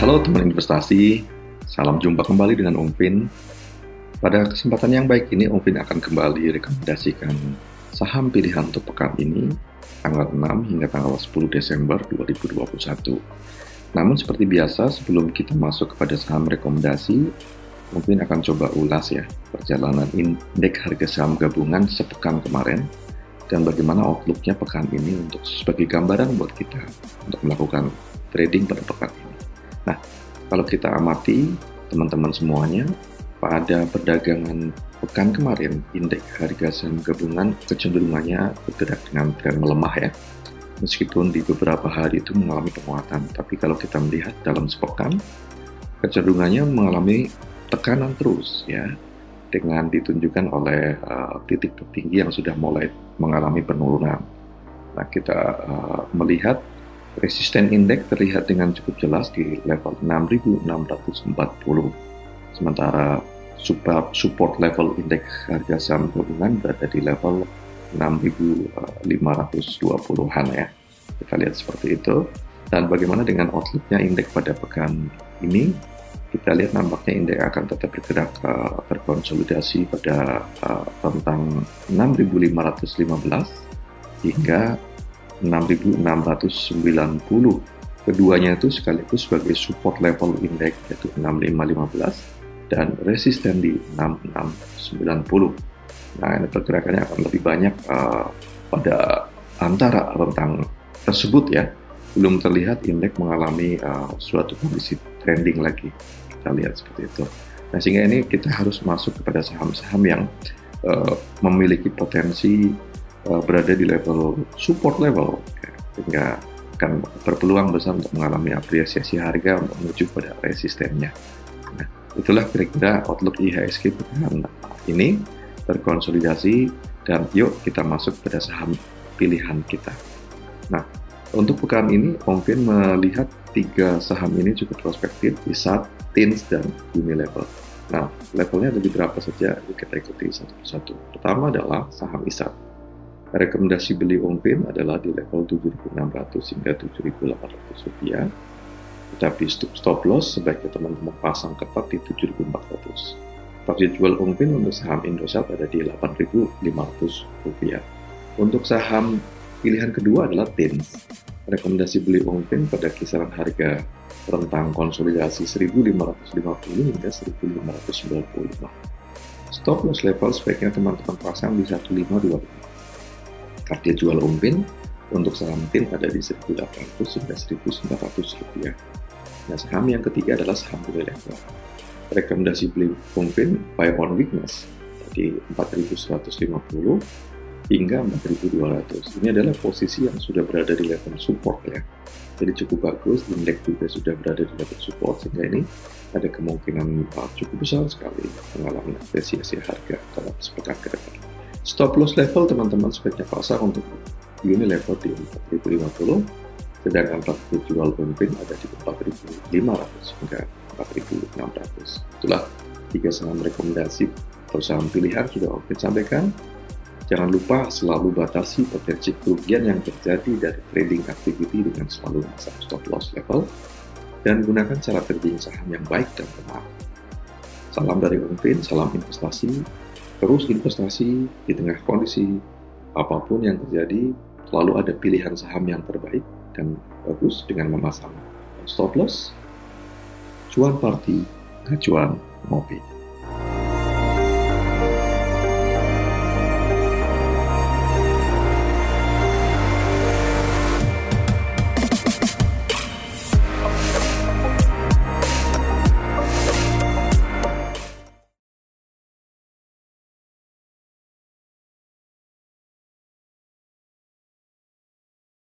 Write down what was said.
Halo teman investasi, salam jumpa kembali dengan Om Vin. Pada kesempatan yang baik ini, Om Vin akan kembali rekomendasikan saham pilihan untuk pekan ini, tanggal 6 hingga tanggal 10 Desember 2021. Namun seperti biasa, sebelum kita masuk kepada saham rekomendasi, mungkin akan coba ulas ya perjalanan indeks harga saham gabungan sepekan kemarin dan bagaimana outlooknya pekan ini untuk sebagai gambaran buat kita untuk melakukan trading pada pekan ini. Nah, kalau kita amati teman-teman semuanya, pada perdagangan pekan kemarin, indeks harga saham gabungan kecenderungannya bergerak dengan tren melemah ya. Meskipun di beberapa hari itu mengalami penguatan, tapi kalau kita melihat dalam sepekan, kecenderungannya mengalami tekanan terus ya, dengan ditunjukkan oleh uh, titik tertinggi yang sudah mulai mengalami penurunan. Nah, kita uh, melihat Resisten indeks terlihat dengan cukup jelas di level 6640. Sementara support level indeks harga saham gabungan berada di level 6520-an ya. Kita lihat seperti itu. Dan bagaimana dengan outlooknya indeks pada pekan ini? Kita lihat nampaknya indeks akan tetap bergerak uh, berkonsolidasi pada uh, rentang 6515 hingga 6690. Keduanya itu sekaligus sebagai support level indeks yaitu 6515 dan resisten di 6690. Nah, ini pergerakannya akan lebih banyak uh, pada antara rentang tersebut ya. Belum terlihat indeks mengalami uh, suatu kondisi trending lagi. Kita lihat seperti itu. Nah, sehingga ini kita harus masuk kepada saham-saham yang uh, memiliki potensi uh, berada di level support level sehingga akan berpeluang besar untuk mengalami apresiasi harga untuk menuju pada resistennya. Nah, itulah kira-kira outlook IHSG pekan ini terkonsolidasi dan yuk kita masuk pada saham pilihan kita. Nah, untuk pekan ini Vin melihat tiga saham ini cukup prospektif, ISAT, TINS, dan Unilever. Nah, levelnya ada di berapa saja, kita ikuti satu persatu. Pertama adalah saham ISAT rekomendasi beli Ompin adalah di level 7.600 hingga 7.800 rupiah. Tetapi stop loss sebaiknya teman-teman pasang ketat di 7.400. Target jual Ompin untuk saham Indosat ada di 8.500 rupiah. Untuk saham pilihan kedua adalah TINS. Rekomendasi beli Ompin pada kisaran harga rentang konsolidasi 1.550 hingga 1.595. Stop loss level sebaiknya teman-teman pasang di 1.525 Target jual umpin untuk saham TIN ada di 1.800 hingga 1.900 rupiah. Nah, saham yang ketiga adalah saham level. Rekomendasi beli umpin buy on weakness di 4.150 hingga 4.200. Ini adalah posisi yang sudah berada di level support ya. Jadi cukup bagus, indeks juga sudah berada di level support sehingga ini ada kemungkinan cukup besar sekali mengalami apresiasi harga dalam sepekan ke depan. Stop loss level teman-teman sebaiknya pasang untuk level di 4050 sedangkan target jual pemimpin ada di 4500 hingga 4600 itulah tiga saham rekomendasi. Atau saham pilihan sudah Oke sampaikan jangan lupa selalu batasi potensi kerugian yang terjadi dari trading activity dengan selalu memasang stop loss level dan gunakan cara trading saham yang baik dan benar. Salam dari Umpin, salam investasi terus investasi di tengah kondisi apa pun yang terjadi, selalu ada pilihan saham yang terbaik dan bagus dengan memasang stop loss, cuan party, cuan ngopi.